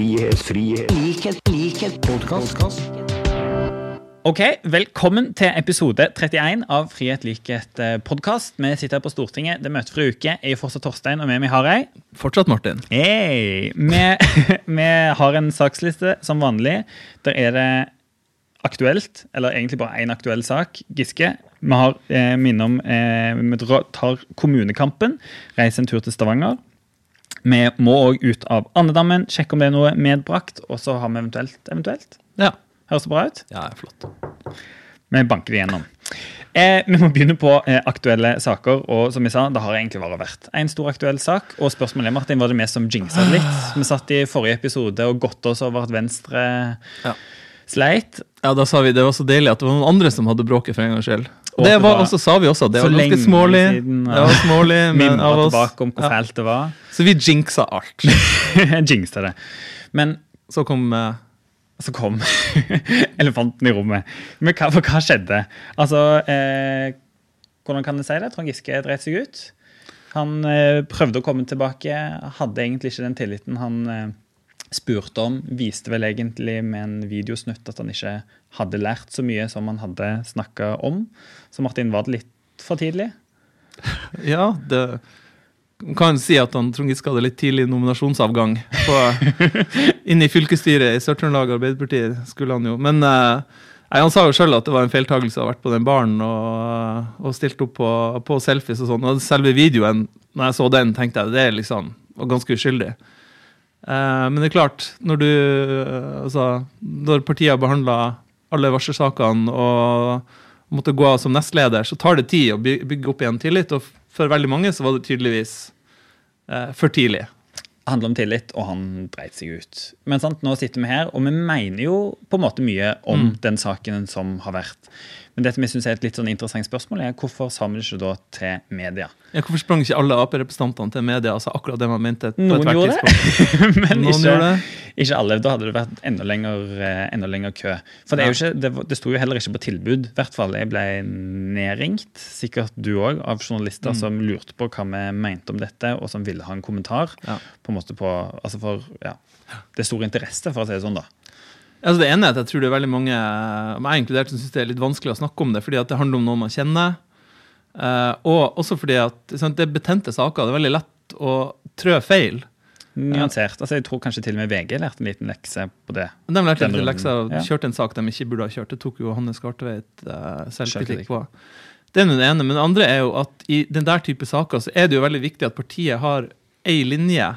frihet, frihet, likhet, likhet, podkast. Ok, Velkommen til episode 31 av Frihet likhet podkast. Vi sitter her på Stortinget. Det er møte for en uke. Jeg er fortsatt Torstein, og med meg har jeg Fortsatt, Martin. Hey, Vi, vi har en saksliste som vanlig. Der er det aktuelt, eller egentlig bare én aktuell sak. Giske. Vi har eh, minne om eh, Vi tar kommunekampen. Reiser en tur til Stavanger. Vi må òg ut av andedammen, sjekke om det er noe medbrakt. Og så har vi eventuelt eventuelt. Ja. Høres det bra ut? ja, flott. Vi banker det gjennom. Eh, vi må begynne på eh, aktuelle saker. og som jeg sa, Det har egentlig bare vært en stor aktuell sak. og spørsmålet er, Martin, Var det vi som jinxa det litt? Vi satt i forrige episode og godte oss over at Venstre Ja. sleit. Ja, da sa vi det var så deilig at det var noen andre som hadde bråket for en gangs skyld. Det var, og så sa vi også at det var ganske smålig. siden, ja. Det var smålig men av oss. om hvor fælt det var. Så vi jinxa alt. jinxa det. Men Så kom eh, så kom elefanten i rommet. Men hva, for hva skjedde? Altså, eh, hvordan kan jeg si det? Trond Giske dreit seg ut. Han eh, prøvde å komme tilbake, hadde egentlig ikke den tilliten han eh, spurte om. Viste vel egentlig med en videosnutt at han ikke hadde lært så mye som han hadde snakka om. Så Martin, var det litt for tidlig? Ja, det man kan si at han Trond Giske hadde litt tidlig nominasjonsavgang. På, inn i fylkesstyret i Sør-Trøndelag Arbeiderparti skulle han jo. Men eh, han sa jo sjøl at det var en feiltagelse å ha vært på den baren og, og stilt opp på, på selfies og sånn. Og selve videoen, når jeg så den, tenkte jeg det er liksom var ganske uskyldig. Eh, men det er klart, når du eh, Altså, når partiet har behandla alle varselsakene og måtte gå av som nestleder, så tar det tid å bygge opp igjen tillit. Og for veldig mange så var det tydeligvis eh, for tidlig. Det handler om tillit, og han dreit seg ut. Men sant, nå sitter vi her, og vi mener jo på en måte mye om den saken som har vært. Men det som jeg synes er et litt sånn interessant spørsmål, er hvorfor sa vi det da til media? Ja, hvorfor sprang ikke alle Ap-representantene til media altså akkurat det man mente? på Noen gjorde det, men Noen ikke, det. ikke alle. Da hadde det vært enda lenger, eh, kø. For det, er jo ikke, det, det sto jo heller ikke på tilbud. I hvert fall jeg ble nedringt, sikkert du òg, av journalister som lurte på hva vi mente om dette, og som ville ha en kommentar. Ja. på en måte på, altså for, ja, Det er stor interesse, for å si det sånn. da. Altså det ene er at jeg tror det er veldig mange, meg inkludert, som syns det er litt vanskelig å snakke om det, fordi at det handler om noe man kjenner. eh, og også fordi at sant, det er betente saker. Det er veldig lett å trø feil. Nyansert. Altså, jeg tror kanskje til og med VG lærte en liten lekse på det. De lærte en liten lekse og kjørte en sak de ikke burde ha kjørt. Det tok jo Hanne Skartveit uh, Selvkritikk. selvkritikk på. Det er det ene. Men det andre er jo at i den der type saker så er det jo veldig viktig at partiet har ei linje.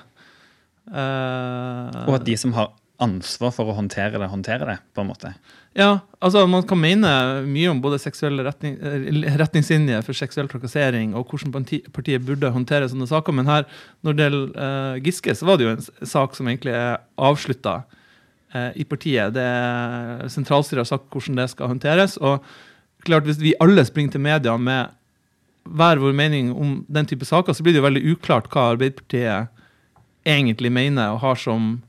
Uh, Og at de som har ansvar for å håndtere det, håndtere det. på en måte. Ja, altså Man kan mene mye om både seksuelle retning, eh, retningslinjer for seksuell trakassering og hvordan parti- partiet burde håndtere sånne saker, men her, når det gjelder eh, Giske, så var det jo en sak som egentlig er avslutta i partiet. Det Sentralstyret har sagt hvordan det skal håndteres. og klart Hvis vi alle springer til media med hver vår mening om den type saker, så blir det jo veldig uklart hva Arbeiderpartiet egentlig mener og har som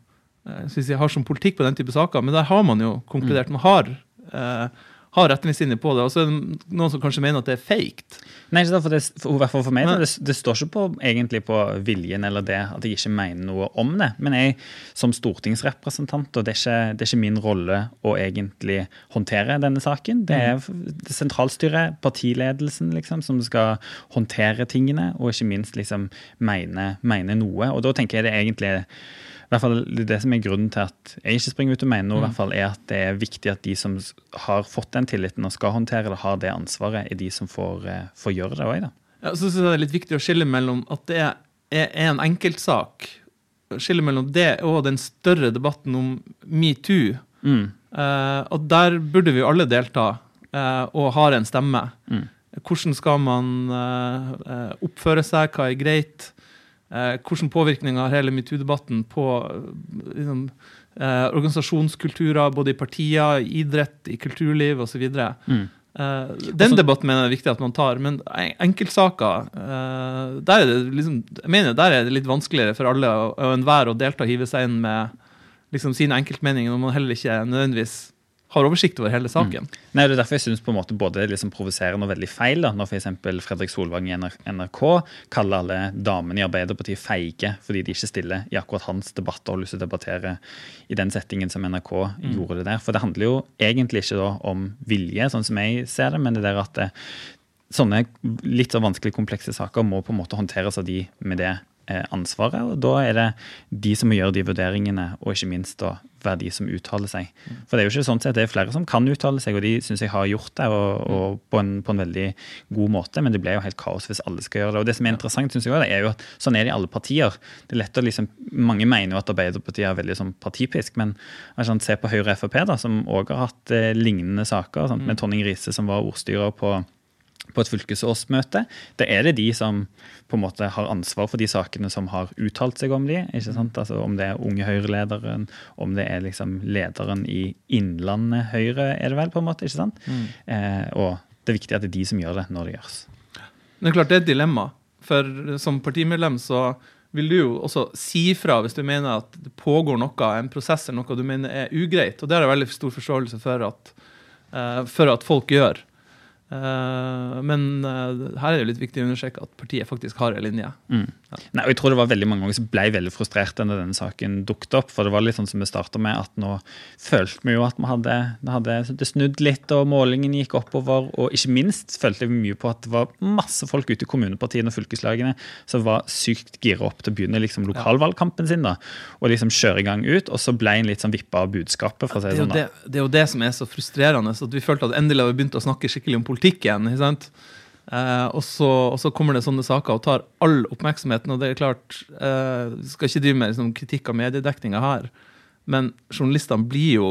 eh, jeg vi har som politikk på den type saker, men der har man jo konkludert. Man har, eh, har retningslinjer på det. Og så er det noen som kanskje mener at det er fake. Nei, ikke for det, for, for meg, det, det står ikke på, egentlig på viljen eller det at jeg ikke mener noe om det. Men jeg som stortingsrepresentant, og det er ikke, det er ikke min rolle å egentlig håndtere denne saken. Det er det sentralstyret, partiledelsen, liksom, som skal håndtere tingene, og ikke minst liksom mene, mene noe. Og da tenker jeg det egentlig i hvert fall Det som er grunnen til at jeg ikke springer ut og mener noe, mm. hvert fall er at det er viktig at de som har fått den tilliten og skal håndtere det, har det ansvaret, er de som får, eh, får gjøre det òg. Ja, så synes jeg det er litt viktig å skille mellom at det er, en enkeltsak. Skille mellom det og den større debatten om metoo. Mm. Uh, og der burde vi jo alle delta uh, og har en stemme. Mm. Hvordan skal man eh, oppføre seg, hva er greit? Eh, hvordan påvirkning har hele metoo-debatten på eh, liksom, eh, organisasjonskulturer, både i partier, i idrett, i kulturliv osv.? Mm. Eh, den Også- debatten mener jeg er viktig at man tar, men enkeltsaker eh, der er det liksom, jeg mener der er det litt vanskeligere for alle og, og enhver å delta og hive seg inn med liksom, sine enkeltmeninger når man heller ikke nødvendigvis har oversikt over hele saken. Mm. Nei, Det er derfor jeg synes på en måte både liksom provoserende og veldig feil da, når f.eks. Fredrik Solvang i NRK kaller alle damene i Arbeiderpartiet feige fordi de ikke stiller i akkurat hans debatt og har lyst til å debattere i den settingen som NRK mm. gjorde det der. For det handler jo egentlig ikke da om vilje, sånn som jeg ser det, men det der at det, sånne litt så vanskelig komplekse saker må på en måte håndteres av de med det Eh, ansvaret. og Da er det de som må gjøre de vurderingene, og ikke minst da være de som uttaler seg. For Det er jo ikke sånn at det er flere som kan uttale seg, og de syns jeg har gjort det og, og på, en, på, en, veldig god måte, men det blir jo helt kaos hvis alle skal gjøre det. Og Det som er interessant, synes jeg, også, er jo at sånn er det i alle partier. Det er lett å liksom, Mange mener jo at Arbeiderpartiet er veldig sånn partipisk, men sånn, se på Høyre og Frp, da, som òg har hatt eh, lignende saker, sant, med Tonning Riise som var ordstyrer på på et fylkesårsmøte. Da er det de som på en måte har ansvar for de sakene som har uttalt seg om de, ikke sant? Altså Om det er Unge Høyre-lederen, om det er liksom lederen i Innlandet Høyre, er det vel, på en måte. ikke sant? Mm. Eh, og det er viktig at det er de som gjør det når det gjøres. Det er klart det er et dilemma. For som partimedlem så vil du jo også si fra hvis du mener at det pågår noe, en prosess eller noe du mener er ugreit. Og det har jeg veldig stor forståelse for at, uh, for at folk gjør. Eh, men uh, her er det litt viktig å understreke at partiet faktisk har en linje. Mm. Ja. Nei, og jeg tror det var veldig mange som ble veldig frustrerte når denne saken dukket opp. For det var litt sånn som vi starta med, at nå følte vi jo at vi hadde, hadde det snudd litt, og målingen gikk oppover. Og ikke minst følte vi mye på at det var masse folk ute i kommunepartiene og fylkeslagene som var sykt gira opp til å begynne liksom lokalvalgkampen sin. da, Og liksom kjøre i gang ut. Og så ble en litt sånn vippa av budskapet. for å si det, sånn. Det, det, er jo det som er så frustrerende. at Vi følte at endelig har vi begynt å snakke skikkelig om politikk politikken. ikke sant? Eh, og, så, og, så, kommer det sånne saker og tar all oppmerksomheten. og det er klart, eh, Skal ikke drive med liksom, kritikk av mediedekninga her, men journalistene blir jo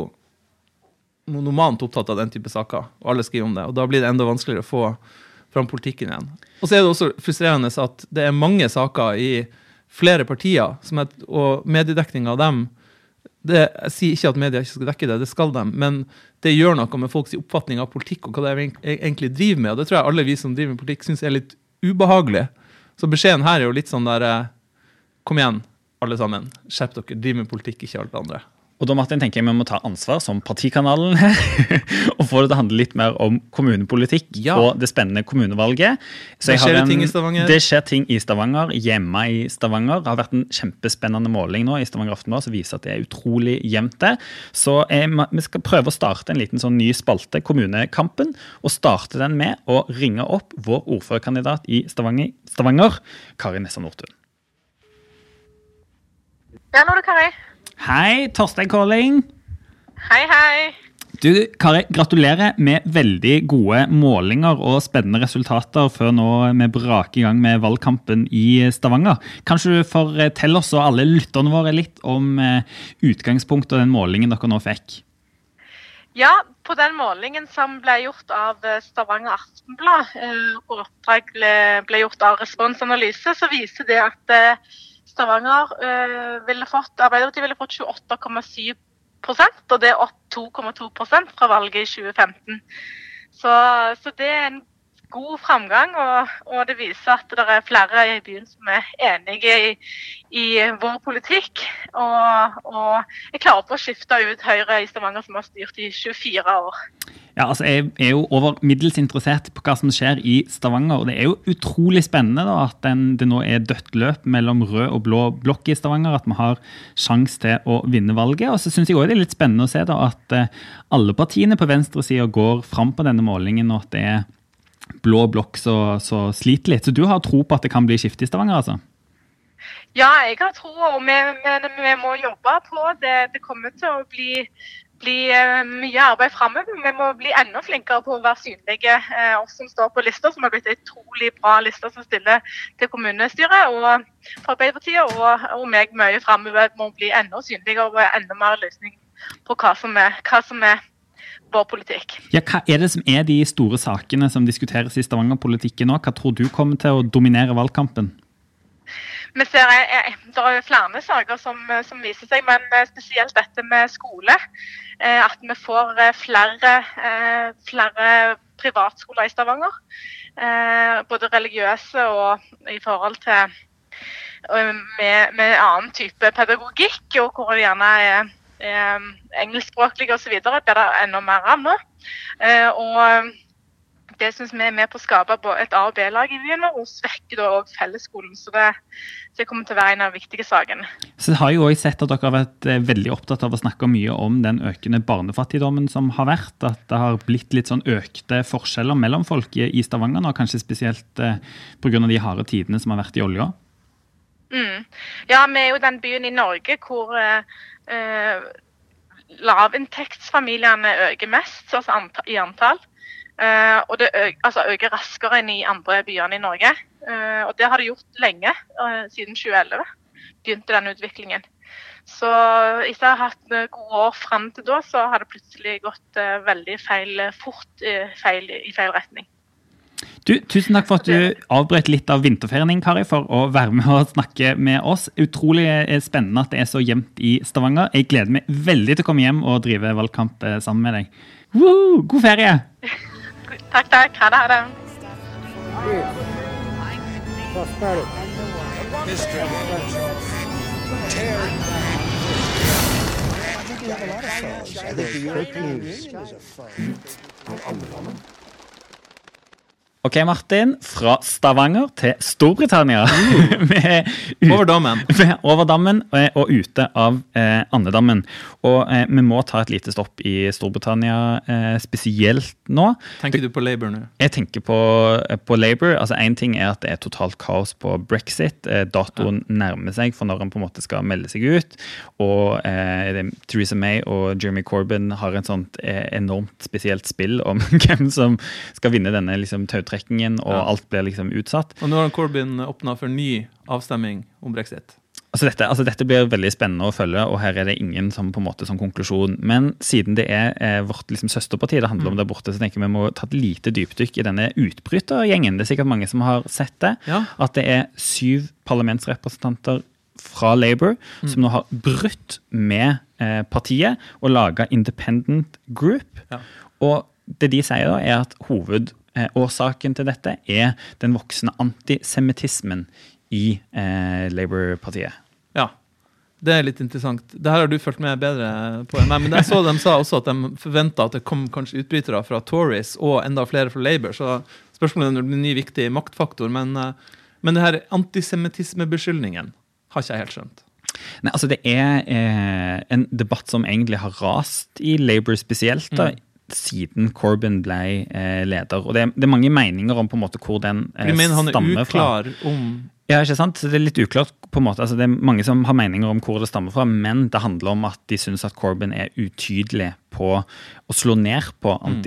monomant opptatt av den type saker, og alle skriver om det. og Da blir det enda vanskeligere å få fram politikken igjen. Og så er det også frustrerende at det er mange saker i flere partier, er, og mediedekninga av dem det, jeg sier ikke at media ikke skal dekke det, det skal de. Men det gjør noe med folks oppfatning av politikk og hva de egentlig driver med. Og det tror jeg alle vi som driver med politikk, syns er litt ubehagelig. Så beskjeden her er jo litt sånn der eh, Kom igjen, alle sammen. Skjerp dere. Driv med politikk, ikke alt det andre. Og da Martin, tenker jeg vi må ta ansvar som partikanalen her, og få det til å handle litt mer om kommunepolitikk ja. og det spennende kommunevalget. Så det skjer en, ting i Stavanger. Det skjer ting i Stavanger, hjemme i Stavanger. Det har vært en kjempespennende måling nå i Stavanger Aftenblad som viser at det er utrolig jevnt der. Så eh, vi skal prøve å starte en liten sånn ny spalte, Kommunekampen, og starte den med å ringe opp vår ordførerkandidat i Stavanger, Stavanger Kari Nessa Nordtun. Ja, nå er det Kari. Hei, Torstein Kåling. Hei, hei. Du, Kari, gratulerer med veldig gode målinger og spennende resultater før nå vi braker i gang med valgkampen i Stavanger. Kanskje du forteller oss og alle lytterne våre litt om eh, utgangspunktet og den målingen dere nå fikk? Ja, på den målingen som ble gjort av eh, Stavanger Aftenblad, eh, og oppdrag ble gjort av Responsanalyse, så viser det at Stavanger øh, ville fått, Arbeiderpartiet ville fått 28,7% og det er opp 2,2 fra valget i 2015. Så, så, det er en god framgang, og, og, det viser at det er flere i byen som er enige i, i vår politikk. Og, og jeg klarer på å skifte ut Høyre i Stavanger, som har styrt i 24 år. Ja, altså Jeg er jo over middels interessert på hva som skjer i Stavanger. og Det er jo utrolig spennende da, at den, det nå er dødt løp mellom rød og blå blokk i Stavanger. At vi har sjanse til å vinne valget. Og så syns jeg også det er litt spennende å se da, at uh, alle partiene på venstresida går fram på denne målingen, og at det er blå blokk så, sliter litt. Så du har tro på at det kan bli skifte i Stavanger? altså? Ja, jeg har tro, og vi, vi, vi må jobbe på det. Det kommer til å bli bli eh, mye arbeid framover. Vi må bli enda flinkere på å være synlige. Eh, oss som står på lista, som har blitt en utrolig bra liste som stiller til kommunestyret og for Arbeiderpartiet, og, og meg mye framover må bli enda synligere og enda mer løsning på hva som er, hva som er vår politikk. Ja, hva er det som er de store sakene som diskuteres i Stavanger-politikken nå? Hva tror du kommer til å dominere valgkampen? Vi ser eh, Det er flere saker som, som, viser seg, men spesielt dette med skole. Eh, at vi får eh, flere, eh, flere privatskoler i Stavanger. Både religiøse og i forhold til med, med annen type pedagogikk, og hvor det gjerne er er engelskspråklige osv., blir det enda mer av nå. Eh, og det syns vi er med på å skape et A- og B-lag i byen, og svekker da òg fellesskolen. Så det, det, kommer til å være en av de viktige sakene. Så har jo også sett at dere har vært eh, veldig opptatt av å snakke mye om den økende barnefattigdommen som har vært. At det har blitt litt sånn økte forskjeller mellom folk i Stavanger nå, kanskje spesielt eh, pga. de harde tidene som har vært i olja? Mm. Ja, vi er jo den byen i Norge hvor eh, eh lavinntektsfamiliene øker mest altså anta i antall. Uh, og det øker, altså øker, raskere enn i andre byene i Norge. Uh, og det har det gjort lenge, uh, siden 2011 begynte den utviklingen. Så etter å ha hatt gode år fram til da, så har det plutselig gått veldig feil fort feil, i feil retning. Du, tusen takk for at du avbrøt litt av vinterferien din, Kari, for å være med og snakke med oss. Utrolig spennende at det er så jevnt i Stavanger. Jeg gleder meg veldig til å komme hjem og drive valgkamp sammen med deg. Woo! God ferie! Takk, takk. Ha det. Ha det. I think the European Union is a fun. Ok, Martin. Fra Stavanger til Storbritannia. Uh, over dammen. over dammen eh, og ute av eh, andedammen. Og eh, vi må ta et lite stopp i Storbritannia eh, spesielt nå. Tenker du på Labour nå? Jeg tenker på, eh, på Labour. Altså Én ting er at det er totalt kaos på brexit. Eh, datoen ja. nærmer seg for når han på en måte skal melde seg ut. Og Theresa May og Jeremy Corbyn har et sånt enormt spesielt spill om hvem som skal vinne denne liksom, tautrekkingen trekkingen, og ja. alt blir liksom utsatt. Og nå har Corbyn åpna for ny avstemming om brexit. Altså dette, altså dette, blir veldig spennende å følge, og her er det ingen som på en måte som konklusjon. Men siden det er er vårt liksom, søsterparti det handler mm. om der borte, så tenker jeg vi må ta et lite dypdykk i denne utbrytergjengen. Det er sikkert mange som har sett det. Ja. At det er syv parlamentsrepresentanter fra Labour mm. som nå har brutt med eh, partiet og laga Independent Group. Ja. Og det de sier, da, er at hoved Eh, årsaken til dette er den voksende antisemittismen i eh, Labour-partiet. Ja, det er litt interessant. Det her har du fulgt med bedre på enn meg. Men jeg så de sa også at de forventa at det kom kanskje utbrytere fra Tories og enda flere fra Labour. Så spørsmålet er om det blir en ny viktig maktfaktor. Men, eh, men det her antisemittismebeskyldningen har ikke jeg helt skjønt. Nei, altså Det er eh, en debatt som egentlig har rast i Labour spesielt. da, mm siden Corbyn ble eh, leder. Og det, det, er mange meninger om på en måte hvor den eh, stammer fra. Du mener Han er uklar om ja, ikke sant? Det er litt uklart. på en måte. Altså, det er Mange som har meninger om hvor det stammer fra, men det handler om at de syns at Corbyn er utydelig på å slå ned på mm.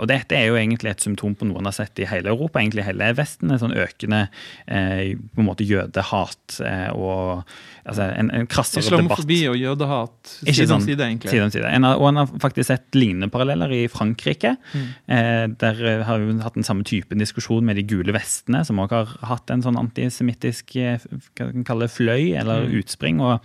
Og dette er jo egentlig et symptom på noe en har sett i hele Europa, egentlig hele Vesten. En sånn økende eh, på en måte jødehat eh, og altså, en, en krassere debatt. Islamofobi og jødehat side om sånn, side, egentlig. Side om side. En har, og en har faktisk sett lignende paralleller i Frankrike. Mm. Eh, der har vi hatt den samme typen diskusjon med de gule vestene, som også har hatt en sånn antisemittisk eh, fløy eller mm. utspring. og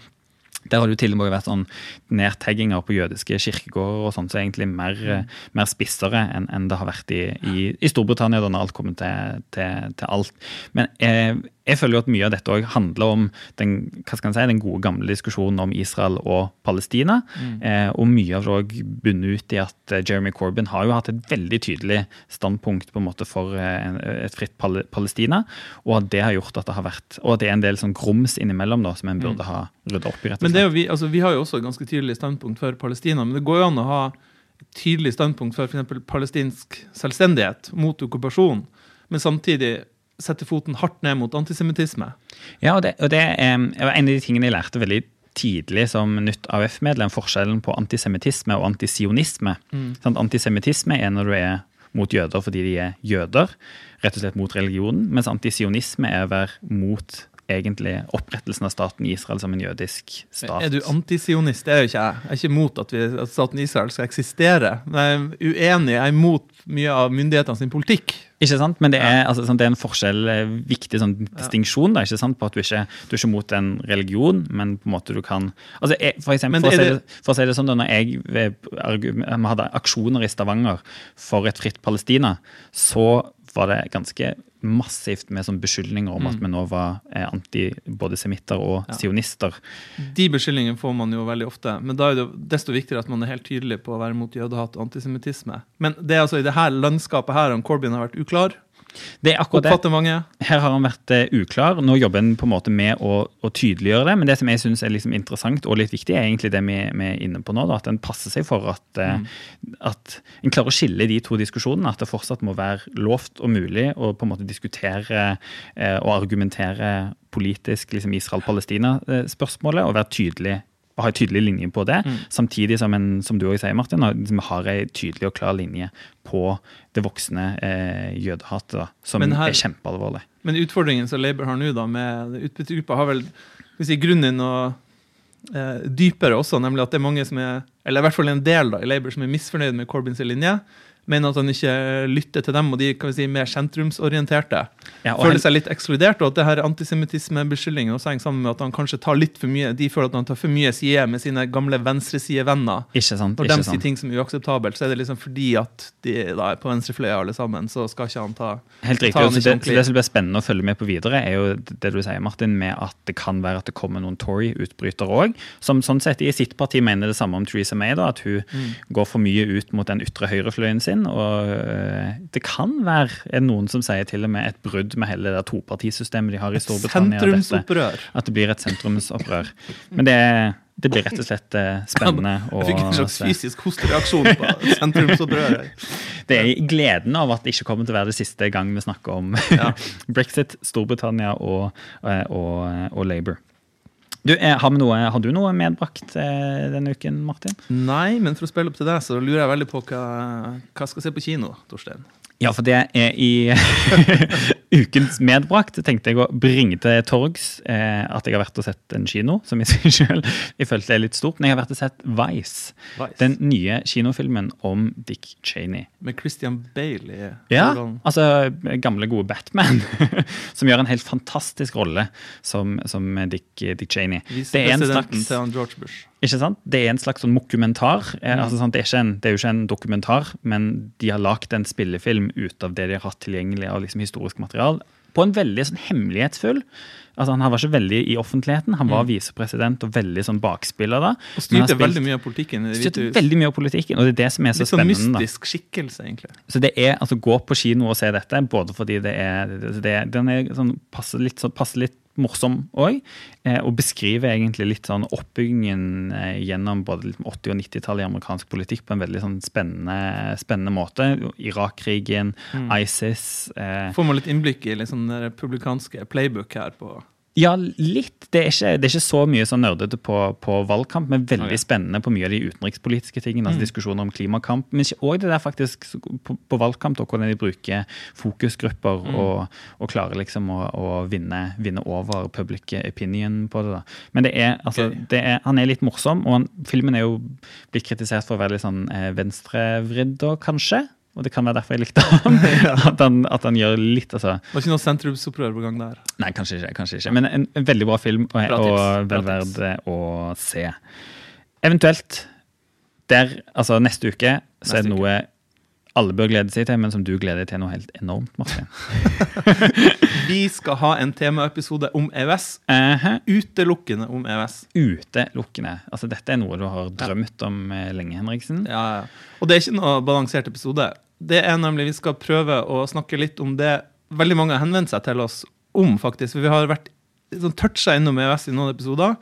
der har det jo til og med vært sånn nedtegginger på jødiske kirkegårder og sånt, så egentlig mer, mm. mer spissere enn, enn det har vært i, i, i Storbritannia, da når alt kommer til, til, til alt. Men eh, jeg føler jo at mye av dette også handler om den, hva skal si, den gode, gamle diskusjonen om Israel og Palestina. Mm. Eh, og mye av det òg bunner ut i at eh, Jeremy Corbyn har jo hatt et veldig tydelig standpunkt på en måte for en, et fritt Pal Palestina. Og at det har gjort at det har vært, og at det er en del sånn grums innimellom da, som en burde mm. ha rydda opp i. rett og slett. Men vi, altså, vi har jo også et ganske tydelig standpunkt for Palestina, men det går jo an å ha et tydelig standpunkt for f.eks. palestinsk selvstendighet mot okkupasjon, men samtidig setter foten hardt ned mot antisemittisme. Ja, og det, og det er en av de tingene jeg lærte veldig tidlig som nytt AUF-medlem, forskjellen på antisemittisme og antisionisme. Mm. Sånn, antisemittisme er når du er mot jøder fordi de er jøder, rett og slett mot religionen, mens antisionisme er å være mot egentlig opprettelsen av staten Israel som en jødisk stat. Er du antisionist? Det er jo ikke jeg. Jeg er ikke imot at, vi, at staten Israel skal eksistere. Men jeg er uenig. Jeg er imot mye av myndighetene sin politikk. Ikke sant? Men det er, ja. altså, sånn, det er en forskjell, eh, viktig sånn, distinksjon da, ikke sant? på at du ikke du er ikke mot en religion, men på en måte du kan altså, jeg, for, eksempel, for, å si det, for å si det sånn, da når jeg vi hadde aksjoner i Stavanger for et fritt Palestina, så var det ganske massivt med sånn beskyldninger om Mm. at vi nå var eh, anti både semitter og sionister. De beskyldningene får man jo veldig ofte, men da er det desto viktigere at man er helt tydelig på å være mot jødehat og antisemittisme. Men det er altså i det her landskapet her om Corbyn har vært uklar, Det er akkurat det. mange. Her har han vært eh, uklar. Nå jobber han på en måte med å, å tydeliggjøre det. Men det som jeg syns er liksom interessant og litt viktig, er egentlig det vi, vi er inne på nå. Da, at en passer seg for at, mm. at en klarer å skille de to diskusjonene. At det fortsatt må være lovt og mulig å på en måte diskutere eh, og argumentere politisk liksom Israel-Palestina-spørsmålet og være tydelig og ha en tydelig linje på det, samtidig som, en, som du også sier, Martin, har en tydelig og klar linje på det voksne eh, jødehatet, som her- er kjempealvorlig. Men utfordringen som Labour har nå, da, med utbyttegruppa, har vel hvis vi si, grunnen og eh, dypere også, nemlig at det er mange som er, eller i hvert fall en del da, i Labour som er misfornøyd med Corbyns linje. Mener at han ikke lytter til dem, og de kan vi si, mer sentrumsorienterte. Ja, føler han- seg litt ekskludert, og at det her antisemittismebeskyldningen også henger sammen med at han kanskje tar litt for mye De føler at han tar for mye side med sine gamle venstresidevenner. Ikke sant? Når de sier ting som er uakseptabelt, så er det liksom fordi at de da er på venstrefløya alle sammen, så skal ikke han ta Helt ta riktig. han og så det, så det som blir spennende å følge med på videre, er jo det du sier, Martin, med at det kan være at det kommer noen Tory-utbrytere òg, som sånn sett i sitt parti mener det samme om Theresa May, da, at hun Mm. går for mye ut mot den ytre høyrefløyen sin. Og øh, Det kan være noen som sier til og med et brudd med hele det topartisystemet de har i Storbritannia. dette. sentrumsopprør. At det blir et sentrumsopprør. Men det, det blir rett og slett eh, spennende Jeg fikk en slags fysisk hostereaksjon på sentrumsopprøret. Det er gleden av at det ikke kommer til å være det siste gang vi snakker om Ja. brexit, Storbritannia og, eh, og, og Labour. Du, eh, har, noe, har du noe medbrakt eh, denne uken, Martin? Nei, men for å spille opp til deg, så lurer jeg veldig på hva, hva skal se på kino, Torstein. Ja, for det er i ukens medbrakt. tenkte jeg å bringe til torgs eh, at jeg har vært og sett en kino, som i seg selv jeg følte er litt stort. Men jeg har vært og sett Vice, Vice. den nye kinofilmen om Dick Cheney. Med Christian Bale i Ja, altså gamle, gode Batman, som gjør en helt fantastisk rolle som, som Dick, Dick Cheney. Det er en slags til han George Bush. Ikke sant? Det er en slags sånn mokumentar. Mm. Eh, altså, sant? Det, er en, det er jo ikke en dokumentar, men de har lagd en spillefilm ut av det de har hatt tilgjengelig av liksom, historisk material. På en veldig sånn, hemmelighetsfull altså, Han var ikke veldig i offentligheten. Han var visepresident og veldig sånn bakspiller da. Mm. Og styrte spilt, veldig mye av politikken styrte veldig mye av politikken, og det er det som er så spennende. Litt sånn mystisk skikkelse, egentlig. Så det er, altså Gå på kino og se dette, både fordi det er, det, den er sånn, passer, litt, sånn, passer litt morsom òg, eh, og beskriver egentlig litt sånn oppbyggingen eh, gjennom både 80- og 90-tallet i amerikansk politikk på en veldig sånn spennende, spennende måte. Irak-krigen, ISIS eh, Får man litt innblikk i liksom den republikanske playbook her på Ja, litt. Det er ikke, det er ikke så mye sånn nerdete på, på valgkamp, men veldig okay. spennende på mye av de utenrikspolitiske tingene. altså Diskusjoner om klimakamp. Men ikke òg det der faktisk på, på valgkamp, og hvordan de bruker fokusgrupper og, og klarer liksom å, å vinne, vinne over public opinion på det. da. Men det er, altså, okay. det er, han er litt morsom, og han, filmen er jo blitt kritisert for å være litt sånn eh, venstrevridd, kanskje. Og det kan være derfor jeg likte ham. At han, at han gjør litt, altså Var ikke noe sentrumsopprør på gang der. Nei, kanskje ikke. kanskje ikke. Men en, en veldig bra film, og, Bra og vel verd å se. Eventuelt der, altså neste uke, så Neste er det noe alle bør glede seg til, men som du gleder deg til noe helt enormt, Martin. Vi skal ha en temaepisode om EØS. Uh Utelukkende om EØS. Utelukkende. Altså, dette er noe du har drømt om eh, lenge, Henriksen. Ja, ja. Og det er ikke noe balansert episode. Det er nemlig, Vi skal prøve å snakke litt om det veldig mange har henvendt seg til oss om, faktisk. For vi har vært sånn toucha innom EØS i noen episoder.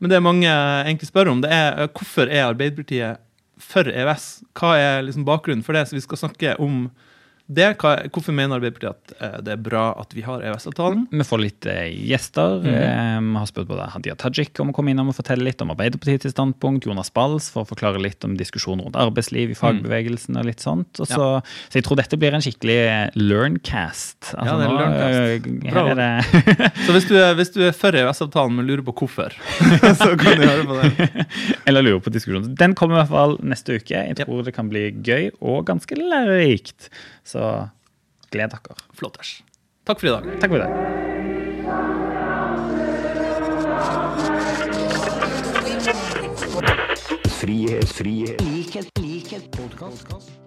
Men det mange egentlig spør om, det er eh, hvorfor er Arbeiderpartiet for EØS? Hva er liksom bakgrunnen for det? Så vi skal snakke om det. Hvorfor mener Arbeiderpartiet at eh, det er bra at vi har EØS-avtalen? Vi får litt eh, gjester. Mhm. Eh, Vi har spurt både Hadia Tajik om å komme innom og fortelle litt om Arbeiderpartiets standpunkt. Jonas Bals for å forklare litt om diskusjonen rundt arbeidsliv i fagbevegelsen og litt sånt. Og så, så jeg tror dette blir en skikkelig learncast. Altså, Ja, det er learncast. Bra er det Så hvis du er, hvis du er for EØS-avtalen, men lurer på hvorfor, så kan du høre på det. Eller lurer på diskusjonen. Den kommer i hvert fall neste uke. Jeg Yep. tror det kan bli gøy og ganske lærerikt. Så gled dere. Flotters. Takk for i dag. Takk for det. Frihet, frihet. Likhet, likhet. Podcast.